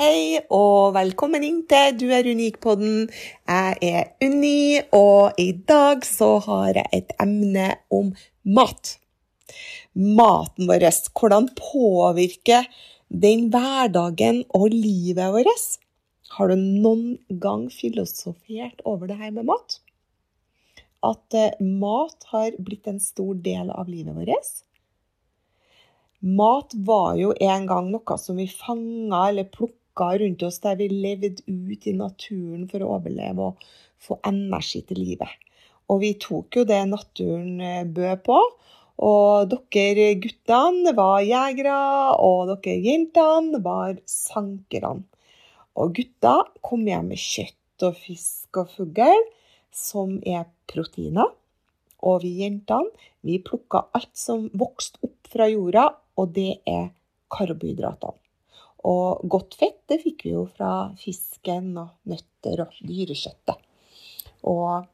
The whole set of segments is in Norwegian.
Hei og velkommen inn til Du er unik-podden. Jeg er Unni, og i dag så har jeg et emne om mat. Maten vår, hvordan påvirker den hverdagen og livet vårt? Har du noen gang filosofert over det her med mat? At eh, mat har blitt en stor del av livet vårt? Mat var jo en gang noe som vi fanga eller plukka rundt oss, der vi levde ut i naturen for å overleve og få energi til livet. Og vi tok jo det naturen eh, bød på. Og dere guttene var jegere, og dere jentene var sankerne. Og gutta kom hjem med kjøtt og fisk og fugl, som er proteiner. Og vi jentene vi plukka alt som vokste opp fra jorda, og det er karbohydratene. Og godt fett det fikk vi jo fra fisken og nøtter og dyrekjøttet. Og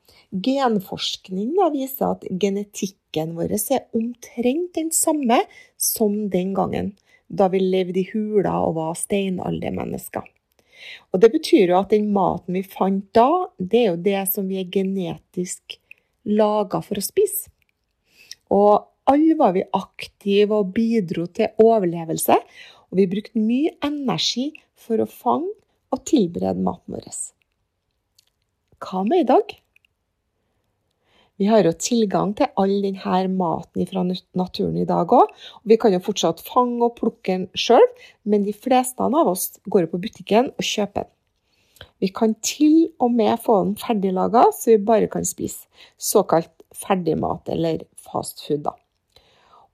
genforskning da, viser at genetikken vår er omtrent den samme som den gangen da vi levde i hula og var steinaldermennesker. Og Det betyr jo at den maten vi fant da, det er jo det som vi er genetisk laga for å spise. Og alle var vi aktive og bidro til overlevelse. Og vi brukte mye energi for å fange og tilberede maten vår. Hva med i dag? Vi har jo tilgang til all denne maten fra naturen i dag òg. Vi kan jo fortsatt fange og plukke den sjøl, men de fleste av oss går på butikken og kjøper den. Vi kan til og med få den ferdiglaga, så vi bare kan spise. Såkalt ferdigmat eller fast food. da.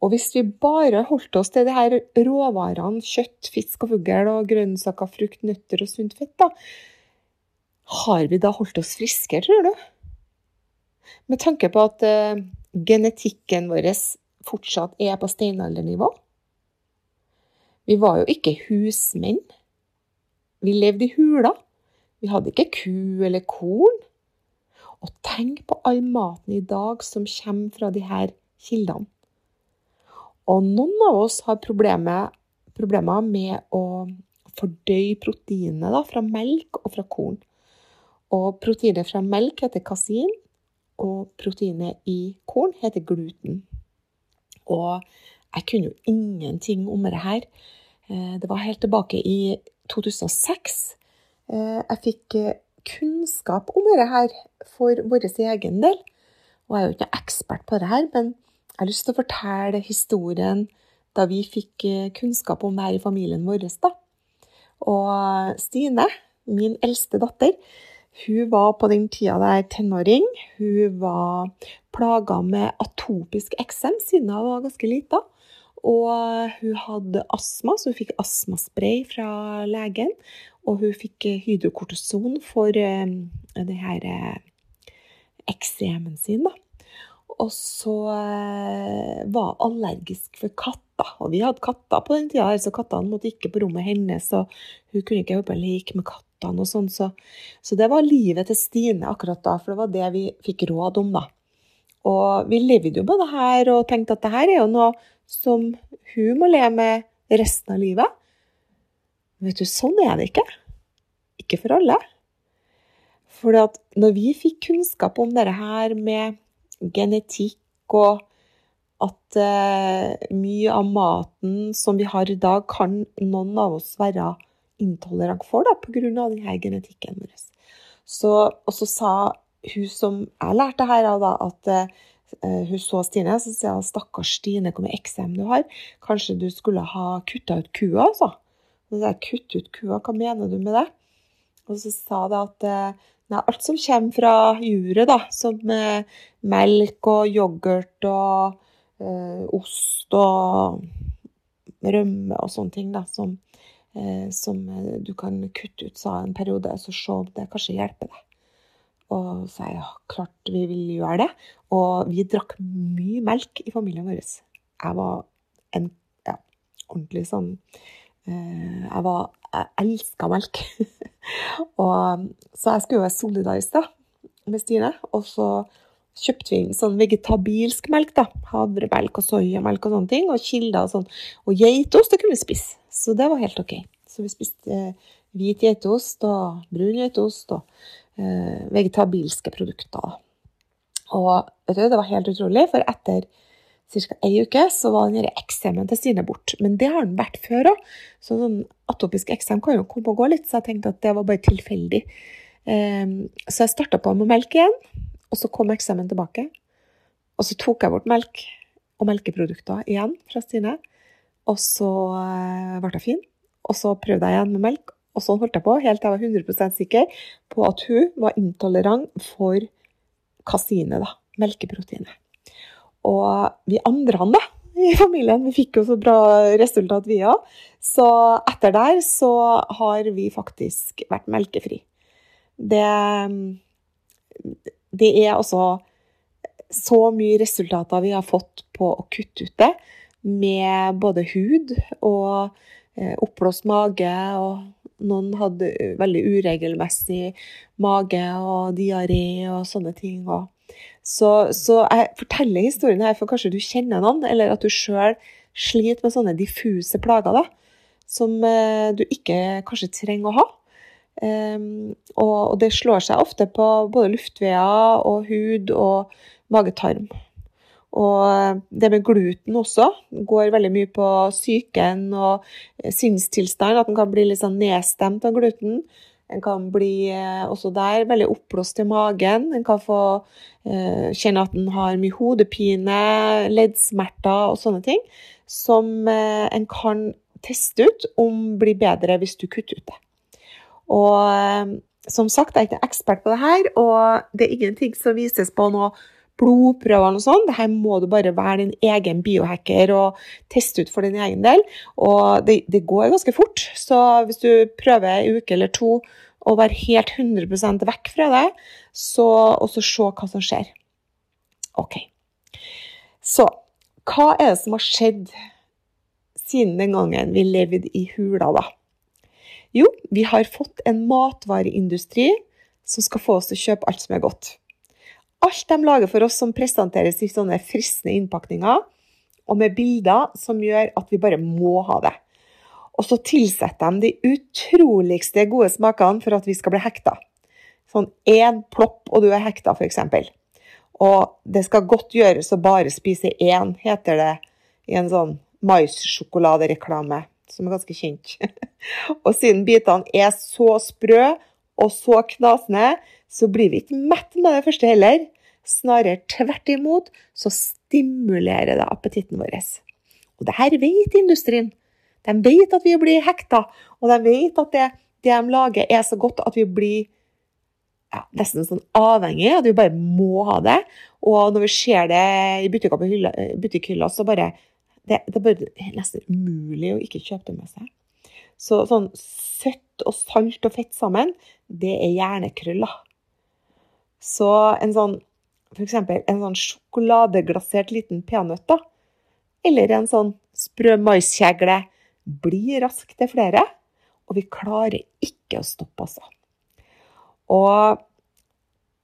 Og hvis vi bare holdt oss til de her råvarene kjøtt, fisk og fugl og grønnsaker, frukt, nøtter og sunt fett, da, har vi da holdt oss friske, tror du? Med tanke på at uh, genetikken vår fortsatt er på steinaldernivå. Vi var jo ikke husmenn. Vi levde i hula. Vi hadde ikke ku eller korn. Og tenk på all maten i dag som kommer fra de her kildene. Og noen av oss har problemer, problemer med å fordøye proteinet da, fra melk og fra korn. Og proteinet fra melk heter kasin, og proteinet i korn heter gluten. Og jeg kunne jo ingenting om dette her. Eh, det var helt tilbake i 2006 eh, jeg fikk eh, kunnskap om dette her for vår egen del. Og jeg er jo ikke ekspert på dette her, men jeg har lyst til å fortelle historien da vi fikk eh, kunnskap om det her i familien vår. Da. Og Stine, min eldste datter, hun var på den tida der tenåring. Hun var plaga med atopisk eksem siden hun var ganske lita. Og hun hadde astma, så hun fikk astmaspray fra legen. Og hun fikk hydrokortison for uh, det her uh, eksemen sin, da. Og så eh, var allergisk for katter. Og vi hadde katter på den tida, så kattene måtte ikke på rommet hennes. Og hun kunne ikke jobbe like med kattene og sånn. Så, så, det var livet til Stine akkurat da, for det var det vi fikk råd om, da. Og vi levde jo på det her og tenkte at det her er jo noe som hun må leve med resten av livet. Vet du, sånn er det ikke. Ikke for alle. For når vi fikk kunnskap om dette her med genetikk og at eh, mye av maten som vi har i dag, kan noen av oss være intolerant for da, pga. denne genetikken vår. Så, og så sa hun som jeg lærte her, da, at eh, hun så Stine, så sier hun stakkars Stine, hvor mye eksem du har. Kanskje du skulle ha kutta ut kua, altså. Så sa jeg ut kua, hva mener du med det? Og så sa det at eh, nei, alt som kommer fra juret, da, som eh, melk og yoghurt og eh, ost og rømme og sånne ting, da, som, eh, som du kan kutte ut, sa en periode, så se om det kanskje hjelper deg. Og så jeg ja, klart vi vil gjøre det. Og vi drakk mye melk i familien vår. Jeg var en ja, ordentlig sånn eh, Jeg var Jeg elska melk. og, så jeg skulle jo være solidarisk da, med Stine. Og så kjøpte vi inn sånn vegetabilsk melk. da, Havremelk og soyamelk og sånne ting. Og kilder og sånn. Og geitost det kunne vi spise. Så det var helt OK. Så vi spiste eh, hvit geitost og brun geitost. og eh, vegetabilske produkter. Og vet du, det var helt utrolig, for etter ca. ei uke så var den eksemen til Stine bort. Men det har den vært før òg. Så sånn atopisk eksem kan jo komme og gå litt, så jeg tenkte at det var bare tilfeldig. Um, så jeg starta på med melk igjen, og så kom eksemen tilbake. Og så tok jeg bort melk og melkeprodukter igjen fra Stine. Og så uh, ble jeg fin. Og så prøvde jeg igjen med melk, og sånn holdt jeg på helt til jeg var 100 sikker på at hun var intolerant for kasinet, da, melkeproteinet. Og vi andre han da, i familien vi fikk jo så bra resultat, vi òg. Så etter der så har vi faktisk vært melkefri. Det, det er altså så mye resultater vi har fått på å kutte ut det, med både hud og eh, oppblåst mage og noen hadde veldig uregelmessig mage og diaré og sånne ting. Så, så, jeg forteller historien her for kanskje du kjenner noen, eller at du sjøl sliter med sånne diffuse plager da, som eh, du ikke kanskje trenger å ha. Um, og, det slår seg ofte på både luftveier og hud og magetarm. Og eh, det med gluten også går veldig mye på psyken og eh, sinnstilstand. At en kan bli litt sånn nedstemt av gluten. En kan bli eh, også der veldig oppblåst i magen. En kan få eh, kjenne at en har mye hodepine, leddsmerter og sånne ting. Som eh, en kan teste ut om blir bedre hvis du kutter ut det. Og som sagt, jeg er ikke ekspert på det her, og det er ingenting som vises på noe blodprøver og sånn. Dette må du bare være din egen biohacker og teste ut for din egen del. Og det, det går ganske fort, så hvis du prøver en uke eller to å være helt 100% vekk fra det, så, og så se hva som skjer. OK. Så hva er det som har skjedd siden den gangen vi levde i hula, da? Jo, vi har fått en matvareindustri som skal få oss til å kjøpe alt som er godt. Alt de lager for oss som presenteres i sånne fristende innpakninger, og med bilder som gjør at vi bare må ha det. Og så tilsetter de de utroligste gode smakene for at vi skal bli hekta. Sånn én plopp, og du er hekta, f.eks. Og det skal godt gjøres å bare spise én, heter det i en sånn maissjokoladereklame som er ganske kjent. og siden bitene er så sprø og så knasende, så blir vi ikke mett med det første heller. Snarere tvert imot så stimulerer det appetitten vår. Og det her vet industrien. De vet at vi blir hekta, og de vet at det, det de lager, er så godt at vi blir ja, nesten sånn avhengig, at vi bare må ha det. Og når vi ser det i butikkhylla, så bare det, det, er bare nesten umulig å ikke kjøpe det med seg. Så sånn søtt og salt og fett sammen, det er hjernekrøller. Så en sånn f.eks. en sånn sjokoladeglasert liten peanøtt, da, eller en sånn sprø maiskjegle, blir raskt til flere, og vi klarer ikke å stoppe, altså. Og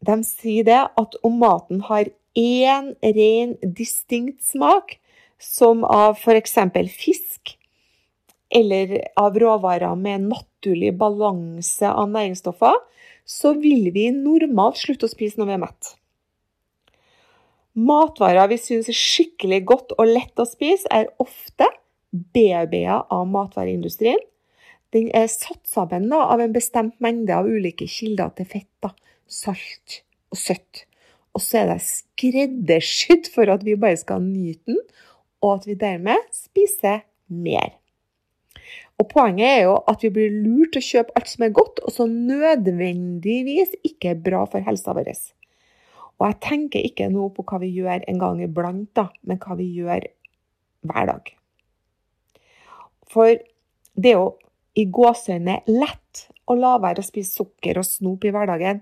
de sier det at om maten har én ren, distinkt smak, som av f.eks. fisk, eller av råvarer med naturlig balanse av næringsstoffer, så vil vi normalt slutte å spise når vi er mett. Matvarer vi syns er skikkelig godt og lett å spise, er ofte bearbeida av matvareindustrien. Den er satt sammen av en bestemt mengde av ulike kilder til fett, salt og søtt. Og så er det skreddersydd for at vi bare skal nyte den, og at vi dermed spiser mer. Og Poenget er jo at vi blir lurt til å kjøpe alt som er godt, og som nødvendigvis ikke er bra for helsa vår. Og jeg tenker ikke nå på hva vi gjør en gang iblant, da, men hva vi gjør hver dag. For det er jo i gåseøyne lett å la være å spise sukker og snop i hverdagen.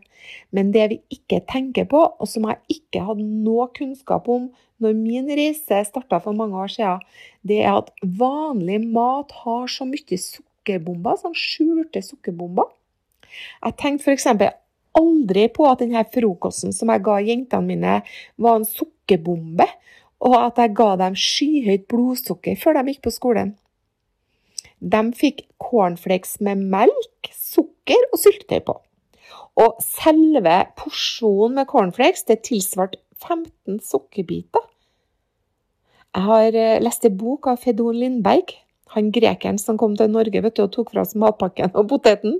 Men det vi ikke tenker på, og som jeg ikke hadde noe kunnskap om når min reise starta for mange år siden, det er at vanlig mat har så mye sukkerbomber, sånn skjulte sukkerbomber. Jeg tenkte f.eks. aldri på at denne frokosten som jeg ga jentene mine, var en sukkerbombe, og at jeg ga dem skyhøyt blodsukker før de gikk på skolen. De fikk cornflakes med melk, sukker og syltetøy på. Og selve porsjonen med cornflakes det tilsvarte 15 sukkerbiter. Jeg har eh, lest en bok av Fedon Lindberg, han grekeren som kom til Norge du, og tok fra oss matpakken og poteten.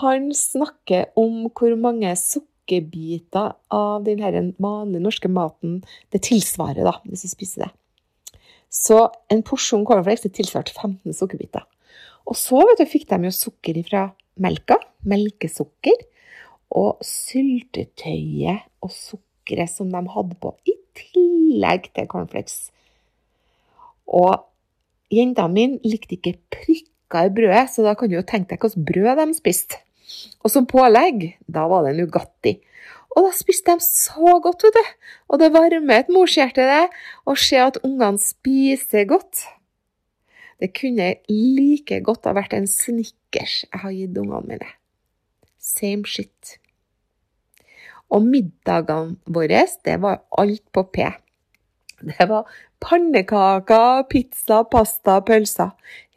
Han snakker om hvor mange sukkerbiter av den vanlige norske maten det tilsvarer, da, hvis du spiser det. Så en porsjon cornflakes tilsvarte 15 sukkerbiter. Og så du, fikk de jo sukker fra melka, melkesukker, og syltetøyet og sukkeret som de hadde på, i tillegg til cornflakes. Og jenta mi likte ikke prikker i brødet, så da kan du jo tenke deg hvilket brød de spiste. Og som pålegg, da var det Nugatti. Og da spiste de så godt, vet du. Og det varmer et morshjerte, det, å se at ungene spiser godt. Det kunne like godt ha vært en Snickers jeg har gitt ungene mine. Same shit. Og middagene våre, det var alt på P. Det var pannekaker, pizza, pasta, pølser.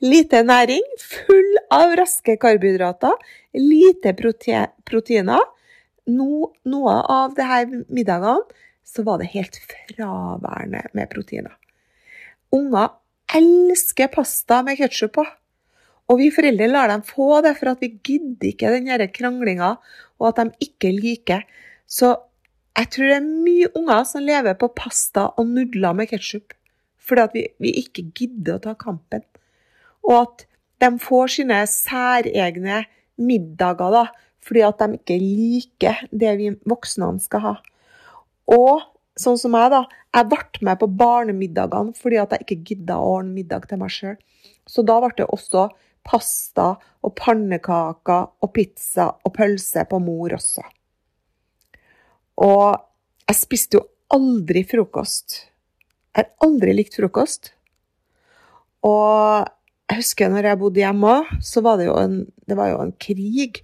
Lite næring, full av raske karbohydrater, lite proteiner no, noe av det middagene så var det helt fraværende med proteiner. Unger elsker pasta med ketsjup på. Og vi foreldre lar dem få det, for at vi gidder ikke den kranglinga, og at de ikke liker. Så jeg tror det er mye unger som lever på pasta og nudler med ketsjup. Fordi at vi, vi ikke gidder å ta kampen. Og at de får sine særegne middager da, fordi at de ikke liker det vi voksne skal ha. Og sånn som jeg, da. Jeg ble med på barnemiddagene fordi at jeg ikke gidda å ordne middag til meg sjøl. Så da ble det også pasta og pannekaker og pizza og pølse på mor også. Og jeg spiste jo aldri frokost. Jeg har aldri likt frokost. Og jeg husker når jeg bodde hjemme, så var det jo en, det var jo en krig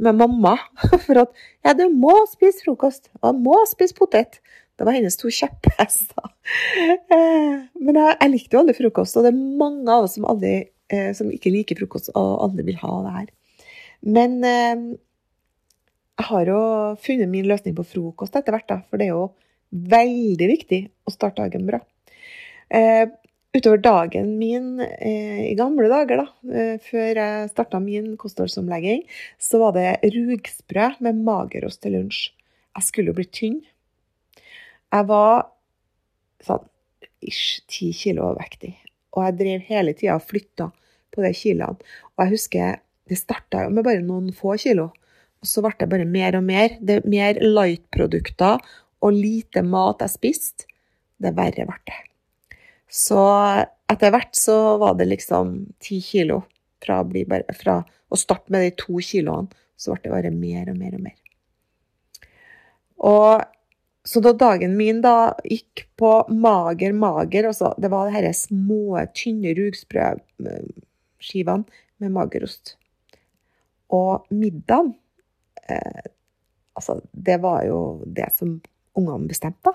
med mamma for at ja, du må spise frokost, og du må spise potet. Det var hennes to kjepphester. Eh, men jeg, jeg, likte jo aldri frokost, og det er mange av oss som, aldri, eh, som ikke liker frokost og aldri vil ha det her. Men eh, jeg har jo funnet min løsning på frokost etter hvert, da, for det er jo veldig viktig å starte dagen bra utover dagen min i gamle dager, da, før jeg starta min kostholdsomlegging, så var det rugsprø med magerost til lunsj. Jeg skulle jo bli tynn. Jeg var sånn ish ti kilo overvektig, og jeg drev hele tida og flytta på de kiloene. Og jeg husker det starta med bare noen få kilo, og så ble det bare mer og mer. Det er mer light-produkter og lite mat jeg spiste, det verre ble det. Så etter hvert så var det liksom ti kilo. Fra å, bare, fra å, starte med de to kiloene, så ble det bare mer og mer og mer. Og så da dagen min da gikk på mager, mager altså Det var disse små, tynne rugsprøskivene med magerost. Og middagen eh, Altså, det var jo det som ungene bestemte, da.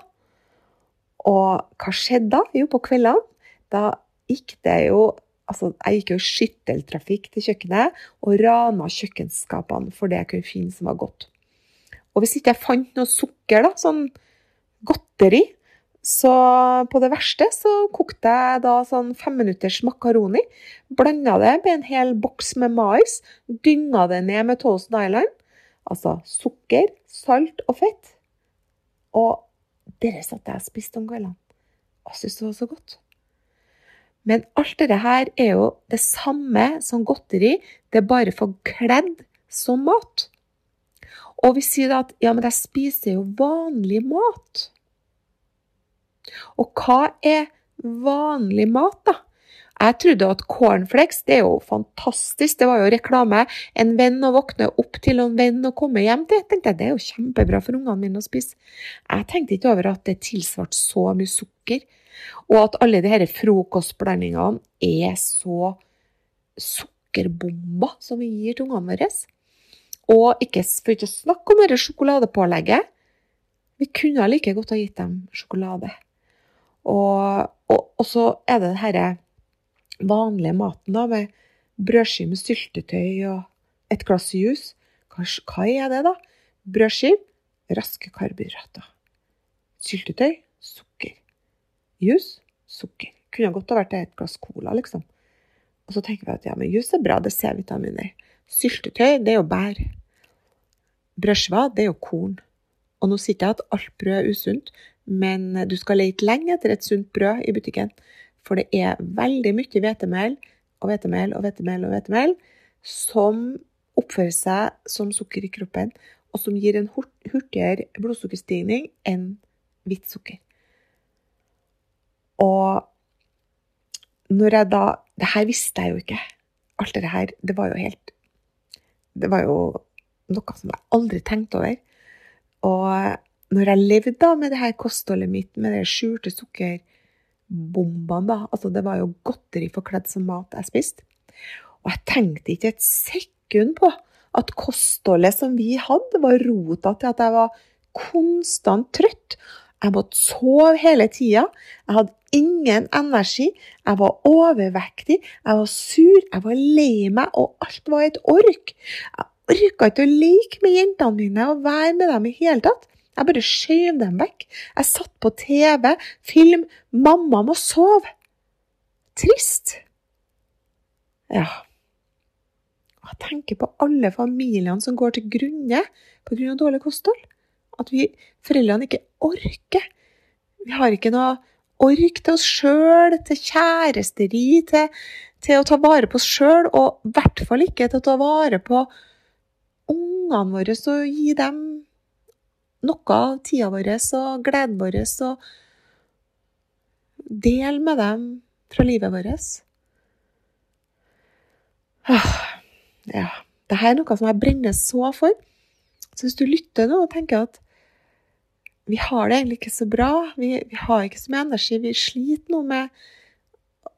Og hva skjedde da? Jo, på kveldene da gikk det jo Altså, jeg gikk jo skytteltrafikk til kjøkkenet og rana kjøkkenskapene for det jeg kunne finne som var godt. Og hvis ikke jeg fant noe sukker, da, sånn godteri, så på det verste så kokte jeg da sånn femminutters makaroni. Blanda det med en hel boks med mais. Dynga det ned med Toast Island. Altså sukker, salt og fett. Og dere satt jeg og spiste om kveldene. Og syntes det var så godt. Men alt dette her er jo det samme som godteri, det er bare forkledd som mat. Og vi sier da at ja, men jeg spiser jo vanlig mat. Og hva er vanlig mat, da? Jeg trodde at cornflakes det er jo fantastisk, det var jo reklame. En venn å våkne opp til og en venn å komme hjem til. Jeg tenkte Det er jo kjempebra for ungene mine å spise. Jeg tenkte ikke over at det tilsvarte så mye sukker, og at alle disse frokostblandingene er så sukkerbomber som vi gir til ungene våre. Og ikke, for ikke å snakke om dette sjokoladepålegget. Vi kunne like godt ha gitt dem sjokolade. Og, og, og så er det denne vanlige maten da, med brødskive med syltetøy og et glass juice. Hva, hva er det, da? Brødskive, raske karbohydrater. Syltetøy, sukker. Juice, sukker. Kunne godt ha vært et glass cola, liksom. Og så tenker vi at ja, men juice er bra, det er C-vitaminer. Syltetøy, det er jo bær. Brødskiva, det er jo korn. Og nå sier jeg at alt brød er usunt, men du skal lete lenge etter et sunt brød i butikken. For det er veldig mye hvetemel og hvetemel og hvetemel og hvetemel som oppfører seg som sukker i kroppen, og som gir en hurtigere blodsukkerstigning enn hvitt sukker. Og når jeg da Det her visste jeg jo ikke. Alt det her, det var jo helt Det var jo noe som jeg aldri tenkte over. Og når jeg levde da med det her kostholdet mitt, med de skjulte sukkerbombene, da Altså, det var jo godteri forkledd som mat jeg spiste. Og jeg tenkte ikke et sekund på at kostholdet som vi hadde, var rota til at jeg var konstant trøtt. Jeg måtte sove hele tida. Jeg hadde ingen energi. Jeg var overvektig. Jeg var sur. Jeg var lei meg, og alt var et ork. Jeg orka ikke å leke med jentene mine og være med dem i hele tatt. Jeg bare skjøv dem vekk. Jeg satt på TV, film, mamma må sove. Trist. Ja. Jeg tenker på alle familiene som går til grunne pga. dårlig kosthold. At vi foreldrene ikke orker. Vi har ikke noe ork til oss sjøl, til kjæresteri, til, til, å ta vare på oss sjøl, og i hvert fall ikke til å ta vare på ungene våre og gi dem noe av tida vår og gleden vår, og del med dem fra livet vårt. Ja, det her er noe som jeg brenner så for. Så hvis du lytter nå og tenker at vi har det egentlig ikke så bra, vi, vi har ikke så mye energi, vi sliter nå med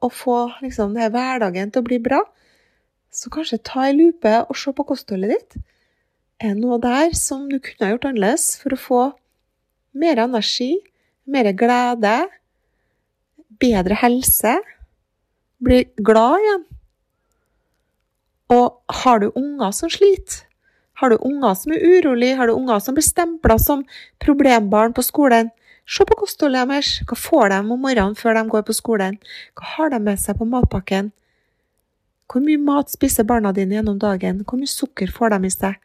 å få liksom, denne hverdagen til å bli bra, så kanskje ta ei lupe og se på kostholdet ditt. Er det noe der som du kunne ha gjort annerledes for å få mer energi, mer glede, bedre helse, bli glad igjen? Og har du unger som sliter? Har du unger som er urolig? Har du unger som blir stempla som problembarn på skolen? Se på kostholdet deres. Hva får de om morgenen før de går på skolen? Hva har de med seg på matpakken? Hvor mye mat spiser barna dine gjennom dagen? Hvor mye sukker får de i seg?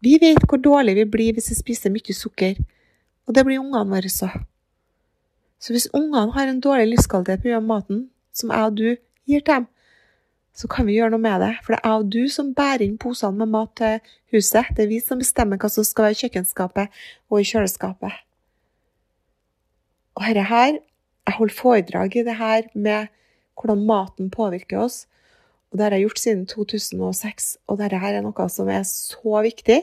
Vi vet hvor dårlig vi blir hvis vi spiser mye sukker, og det blir ungene våre så. Så hvis ungene har en dårlig livskvalitet pga. maten som jeg og du gir til dem, så kan vi gjøre noe med det. For det er jeg og du som bærer inn posene med mat til huset. Det er vi som bestemmer hva som skal være i kjøkkenskapet og i kjøleskapet. Og dette her, jeg holder foredrag i det her med hvordan maten påvirker oss. Og det har jeg gjort siden 2006, og dette her er noe som er så viktig.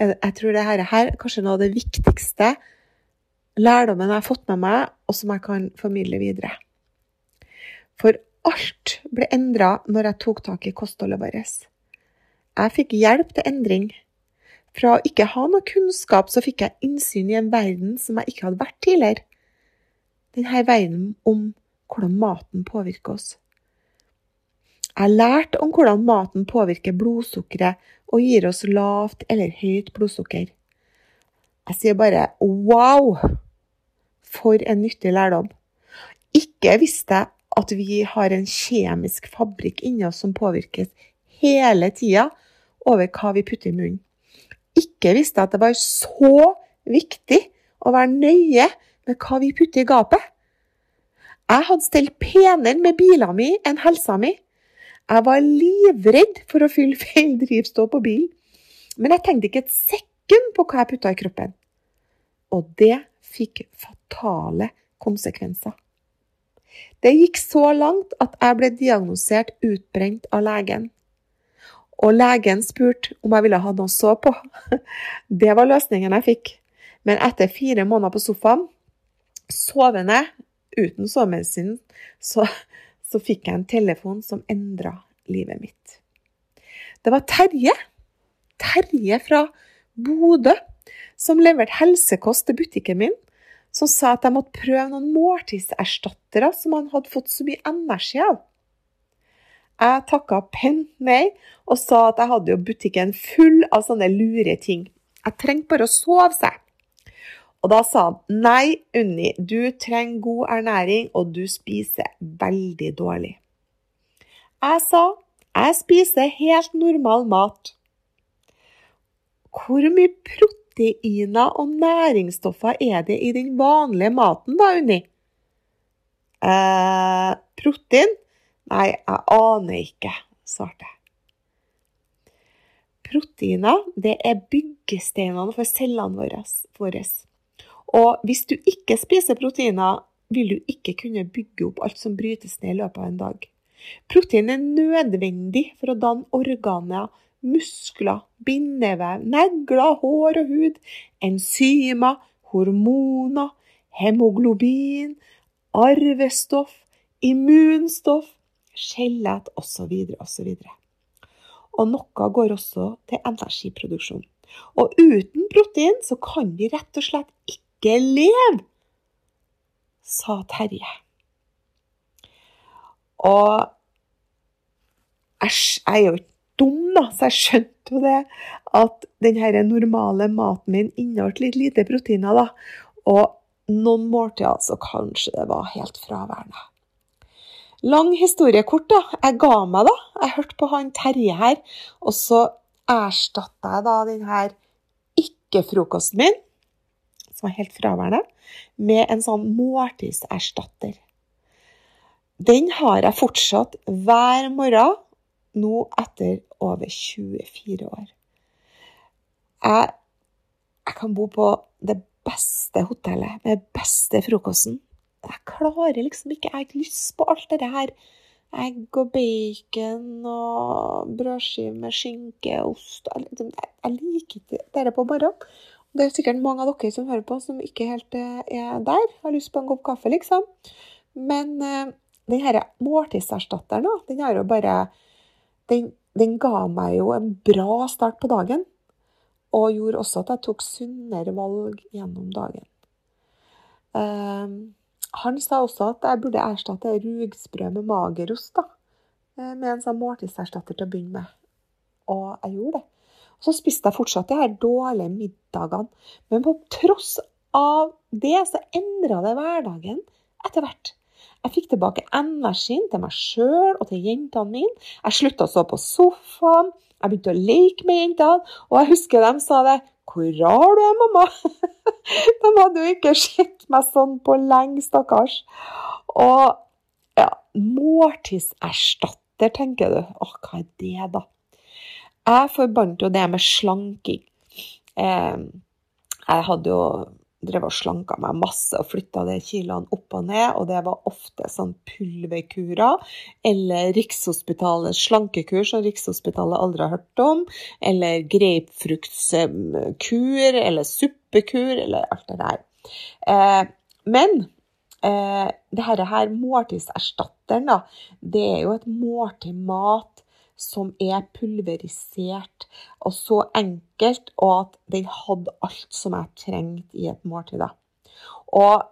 Jeg tror dette her er kanskje noe av det viktigste lærdommen jeg har fått med meg, og som jeg kan formidle videre. For alt ble endra når jeg tok tak i kostholdet vårt. Jeg fikk hjelp til endring. Fra å ikke ha noe kunnskap, så fikk jeg innsyn i en verden som jeg ikke hadde vært tidligere. Denne verden om hvordan maten påvirker oss. Jeg lærte om hvordan maten påvirker blodsukkeret og gir oss lavt eller høyt blodsukker. Jeg sier bare wow! For en nyttig lærdom. Ikke visste jeg at vi har en kjemisk fabrikk inni oss som påvirkes hele tida over hva vi putter i munnen. Ikke visste jeg at det var så viktig å være nøye med hva vi putter i gapet. Jeg hadde stelt penere med bilen min enn helsa mi. Jeg var livredd for å fylle feil drivstoff på bilen, men jeg tenkte ikke et sekund på hva jeg putta i kroppen. Og det fikk fatale konsekvenser. Det gikk så langt at jeg ble diagnosert utbrent av legen. Og legen spurte om jeg ville ha noe å sove på. Det var løsningen jeg fikk. Men etter fire måneder på sofaen, sovende uten sovemedisin, så, så fikk jeg en telefon som endra livet mitt. Det var Terje. Terje fra Bodø som leverte helsekost til butikken min, som sa at jeg måtte prøve noen måltidserstattere som han hadde fått så mye energi av. Jeg takka pent nei og sa at jeg hadde jo butikken full av sånne lure ting. Jeg trengte bare å sove seg. Og da sa han nei, Unni, du trenger god ernæring, og du spiser veldig dårlig. Jeg sa jeg spiser helt normal mat. Hvor mye proteiner og næringsstoffer er det i den vanlige maten da, Unni? Eh, protein? Nei, jeg aner ikke, svarte jeg. Proteiner det er byggesteinene for cellene våre. Og hvis du ikke spiser proteiner, vil du ikke kunne bygge opp alt som brytes ned i løpet av en dag. Protein er nødvendig for å danne organer, muskler, bindevev, negler, hår og hud, enzymer, hormoner, hemoglobin, arvestoff, immunstoff, skjelett osv. osv. Og noe går også til energiproduksjon. Og uten protein så kan vi rett og slett ikke leve, sa Terje. Og æsj, jeg er jo ikke dum, da, så jeg skjønte jo det at den normale maten min inneholdt litt lite proteiner, da. Og noen måltider så kanskje det var helt fraværende. Lang historiekort, da. Jeg ga meg, da. Jeg hørte på han Terje her. Og så erstatta jeg da den her ikke-frokosten min som var helt fraværende, med en sånn måltidserstatter. Den har jeg fortsatt hver morgen nå etter over 24 år. Jeg, jeg kan bo på det beste hotellet med beste frokosten. Jeg klarer liksom ikke Jeg har ikke lyst på alt det her. Egg og bacon og brødskive med skinke og ost. Jeg, jeg liker ikke dette på morgenen. Det er sikkert mange av dere som hører på, som ikke helt eh, er der. Har lyst på en kopp kaffe, liksom. Men denne den her måltidserstatteren, den har jo bare den, den, ga meg jo en bra start på dagen. Og gjorde også at jeg tok sunnere valg gjennom dagen. Uh, han sa også at jeg burde erstatte rugsprø med magerost da, med en sånn måltidserstatter til å begynne med. Og jeg gjorde det. Så spiste jeg fortsatt de her dårlige middagene. Men på tross av det, så endra det hverdagen etter hvert. Jeg fikk tilbake energien til meg sjøl og til jentene mine. Jeg slutta å stå på sofaen. Jeg begynte å leke med jentene. Og jeg husker de sa det. 'Hvor rar du er, mamma?' de hadde jo ikke sett meg sånn på lenge, stakkars. Og ja, måltidserstatter, tenker du. Å, hva er det, da? Jeg forbandt jo det med slanking. Eh, jeg hadde jo drevet og slanka meg masse og flytta de kiloene opp og ned, og det var ofte sånn pulverkurer eller Rikshospitalets slankekur som Rikshospitalet aldri har hørt om, eller grapefruktkur eller suppekur eller alt det der. Eh, men eh, det her måltidserstatteren, da, det er jo et måltid mat som er pulverisert og så enkelt, og at den hadde alt som jeg trengte i et måltid. Og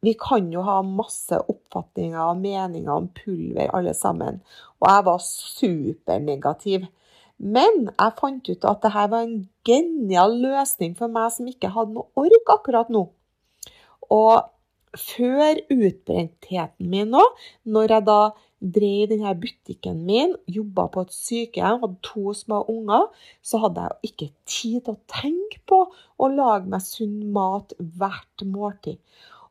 vi kan jo ha masse oppfatninger og meninger om pulver, alle sammen. Og jeg var supernegativ. Men jeg fant ut at dette var en genial løsning for meg som ikke hadde noe ork akkurat nå. Og før utbrentheten min nå, når jeg da drev denne butikken min, jobba på et sykehjem, hadde to små unger, så hadde jeg ikke tid til å tenke på å lage meg sunn mat hvert måltid.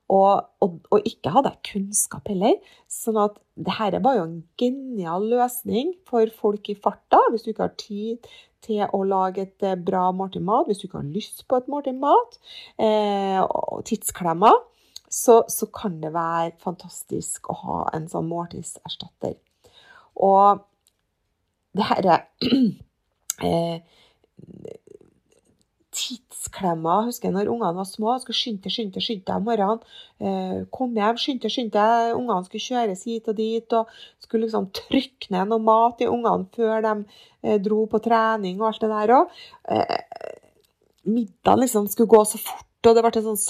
Og, og, og, ikke hadde jeg kunnskap heller. sånn at det her er bare en genial løsning for folk i farta, hvis du ikke har tid til å lage et eh, bra måltid mat, hvis du ikke har lyst på et måltid mat, eh, og tidsklemmer, så, så, kan det være fantastisk å ha en sånn måltidserstatter. Og det her er eh, tidsklemmer. Husker jeg når ungene var små, skulle skynde skynde skynde deg om morgenen. Eh, kom hjem, skynde skynde. Ungene skulle kjøres hit og dit. Og skulle liksom trykke ned noe mat i ungene før de eh, dro på trening og alt det der òg. Eh, middagen liksom skulle gå så fort, og det ble en sånn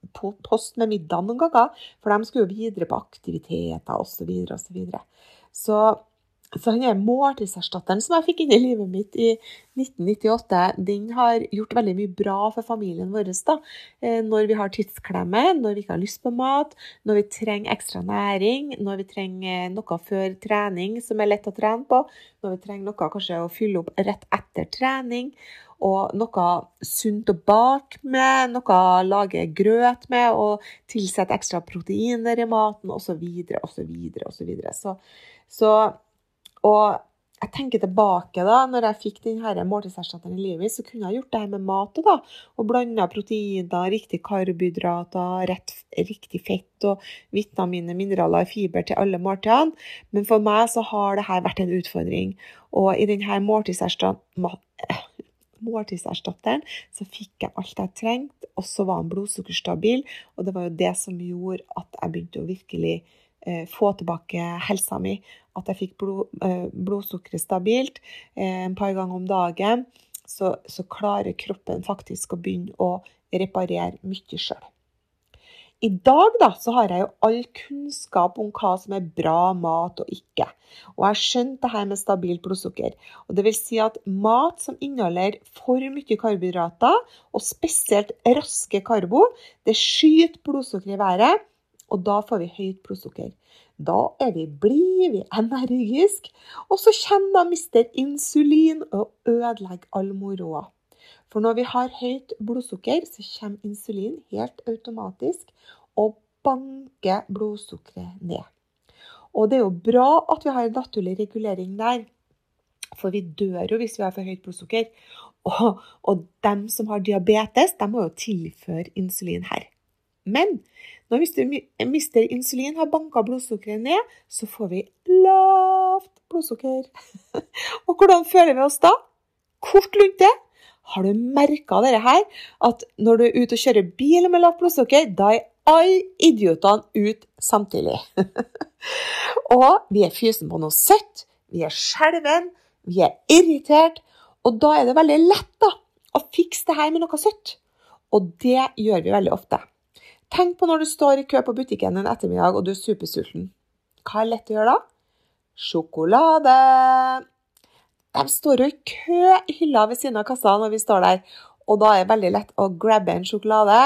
salderingspost med middag noen ganger. For de skulle jo videre på aktiviteter osv. Så, videre, og så, så så han er måltidserstatteren som jeg fikk inn i livet mitt i 1998, den har gjort veldig mye bra for familien vår. da. Eh, når vi har tidsklemme, når vi ikke har lyst på mat, når vi trenger ekstra næring, når vi trenger noe før trening som er lett å trene på, når vi trenger noe kanskje å fylle opp rett etter trening, og noe sunt å bake med, noe å lage grøt med, og tilsette ekstra proteiner i maten, osv., osv., osv. Så, videre, og så videre, og jeg tenker tilbake da, når jeg fikk denne måltidserstatteren i livet så kunne jeg gjort det her med mat da, og blanda proteiner, riktige karbohydrater, rett, riktig fett og vitaminer, mineraler og fiber til alle måltidene. Men for meg så har det her vært en utfordring. Og i denne måltidserstatteren så fikk jeg alt jeg trengte, og så var han blodsukkerstabil. Og det var jo det som gjorde at jeg begynte å virkelig eh, få tilbake helsa mi. At jeg fikk blod, eh, blodsukkeret stabilt eh, en par ganger om dagen. Så, så, klarer kroppen faktisk å begynne å reparere mye sjøl. I dag da, så har jeg jo all kunnskap om hva som er bra mat og ikke. Og jeg har skjønt det her med stabilt blodsukker. Og det vil si at mat som inneholder for mye karbohydrater, og spesielt raske karbo, det skyter blodsukkeret i været og da får vi høyt blodsukker. Da er vi blide, vi er energiske, og så kommer da mister insulin og ødelegger all moroa. For når vi har høyt blodsukker, så kommer insulin helt automatisk og banker blodsukkeret ned. Og det er jo bra at vi har en naturlig regulering der, for vi dør jo hvis vi har for høyt blodsukker. Og, og dem som har diabetes, de må jo tilføre insulin her. Men når vi mister insulin, har banka blodsukkeret ned, så får vi lavt blodsukker. Og hvordan føler vi oss da? Kort lunte. Har du merka dette her? At når du er ute og kjører bil med lavt blodsukker, da er alle idiotene ut samtidig. og vi er fysen på noe søtt, vi er skjelven, vi er irritert. Og da er det veldig lett da, å fikse det her med noe søtt. Og det gjør vi veldig ofte. Tenk på når du står i kø på butikken en ettermiddag og du er supersulten. Hva er lett å gjøre da? Sjokolade! De står jo i kø i hylla ved siden av kassa når vi står der. Og da er det veldig lett å grabbe en sjokolade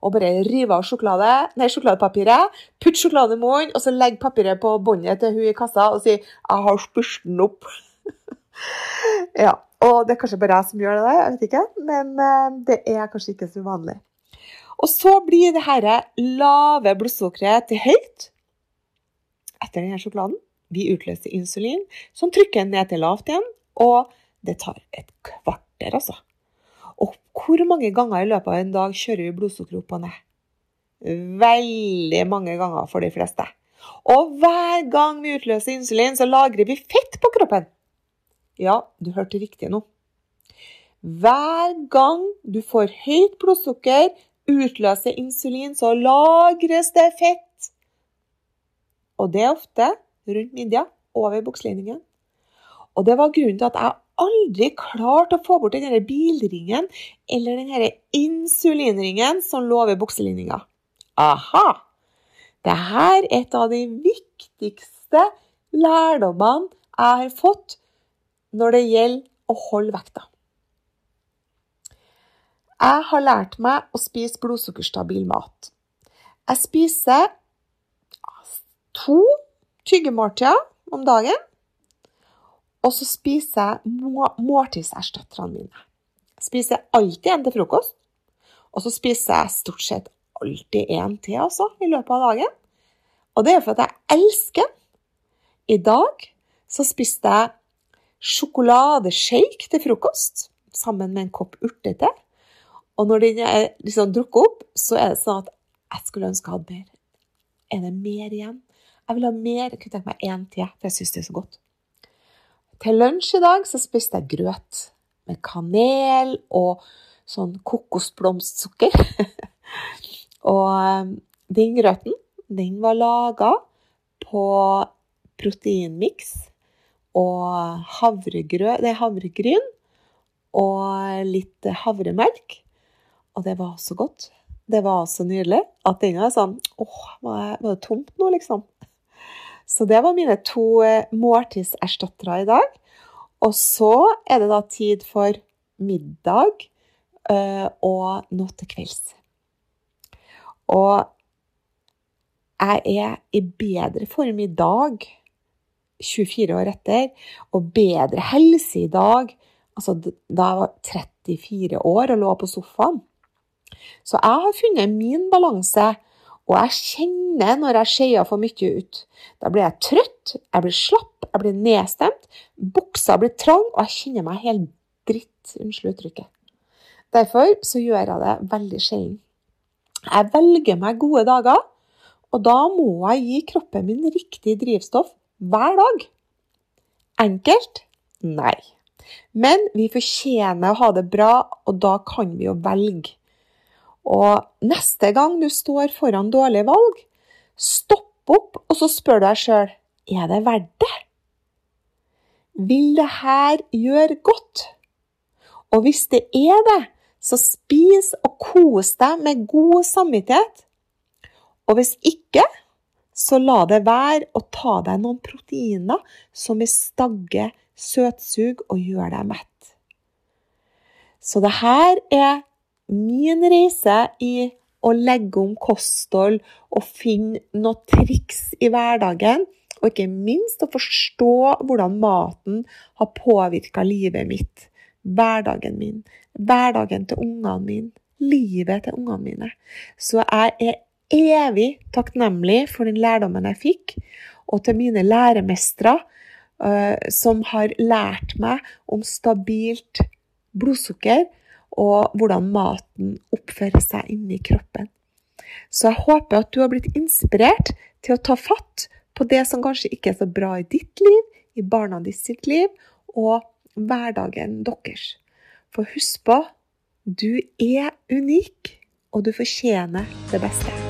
og bare rive av sjokolade, nei, sjokoladepapiret. Putte sjokolade i munnen, og så legge papiret på båndet til hun i kassa og si 'Jeg har spurt den opp'. ja. Og det er kanskje bare jeg som gjør det, der, jeg vet ikke. Men eh, det er kanskje ikke så vanlig. Og så blir det her lave blodsukkeret til høyt etter denne sjokoladen. Vi utløser insulin, som trykker ned til lavt igjen. Og det tar et kvarter, altså. Og hvor mange ganger i løpet av en dag kjører vi blodsukkeret opp og ned? Veldig mange ganger for de fleste. Og hver gang vi utløser insulin, så lagrer vi fett på kroppen. Ja, du hørte riktig nå. Hver gang du får høyt blodsukker, utløser insulin, så lagres det fett. Og det er ofte rundt midja, over bukselinningen. Og det var grunnen til at jeg aldri klarte å få bort denne bilringen eller denne insulinringen som lå ved bukselinninga. Aha! Dette er et av de viktigste lærdommene jeg har fått når det gjelder å holde vekta. Jeg har lært meg å spise blodsukkerstabil mat. Jeg spiser to tyggemåltider om dagen. Og så spiser jeg må måltidserstatterne mine. Jeg spiser alltid en til frokost. Og så spiser jeg stort sett alltid en til også, i løpet av dagen. Og det er for at jeg elsker den. I dag så spiste jeg sjokoladeshake til frokost sammen med en kopp urtete. Og når den er liksom drukket opp, så er det sånn at jeg skulle ønske jeg hadde mer. Er det mer igjen? Jeg vil ha mer. Jeg kunne tenke meg én til, for jeg syns det er så godt. Til lunsj i dag så spiste jeg grøt med kanel og sånn kokosblomstsukker. og eh, den grøten, den var laga på proteinmiks og havregrø, havregryn og litt havremelk. Og det var så godt. Det var så nydelig at den er sånn Åh, var det tomt nå, liksom? Så det var mine to eh, måltidserstattere i dag. Og så er det da tid for middag øh, og nå til kvelds. Og jeg er i bedre form i dag, 24 år etter, og bedre helse i dag. Altså da jeg var 34 år og lå på sofaen. Så jeg har funnet min balanse, og jeg kjenner når jeg skeier for mye ut. Da blir jeg trøtt, jeg blir slapp, jeg blir nedstemt, buksa blir trang, og jeg kjenner meg helt dritt. Unnskyld uttrykket. Derfor så gjør jeg det veldig sjelden. Jeg velger meg gode dager, og da må jeg gi kroppen min riktig drivstoff hver dag. Enkelt? Nei. Men vi fortjener å ha det bra, og da kan vi jo velge. Og neste gang du står foran dårlige valg, stopp opp og så spør du deg sjøl er det verdt det. Vil det her gjøre godt? Og hvis det er det, så spis og kos deg med god samvittighet. Og hvis ikke, så la det være å ta deg noen proteiner som vil stagge søtsug og gjøre deg mett. Så det her er min reise i å legge om kosthold og finne noen triks i hverdagen. Og ikke minst å forstå hvordan maten har påvirka livet mitt, hverdagen min, hverdagen til ungene mine, livet til ungene mine. Så jeg er evig takknemlig for den lærdommen jeg fikk, og til mine læremestere uh, som har lært meg om stabilt blodsukker og hvordan maten oppfører seg inni kroppen. Så jeg håper at du har blitt inspirert til å ta fatt på det som kanskje ikke er så bra i ditt liv, i barna ditt sitt liv og hverdagen deres. For husk på, du er unik, og du fortjener det beste.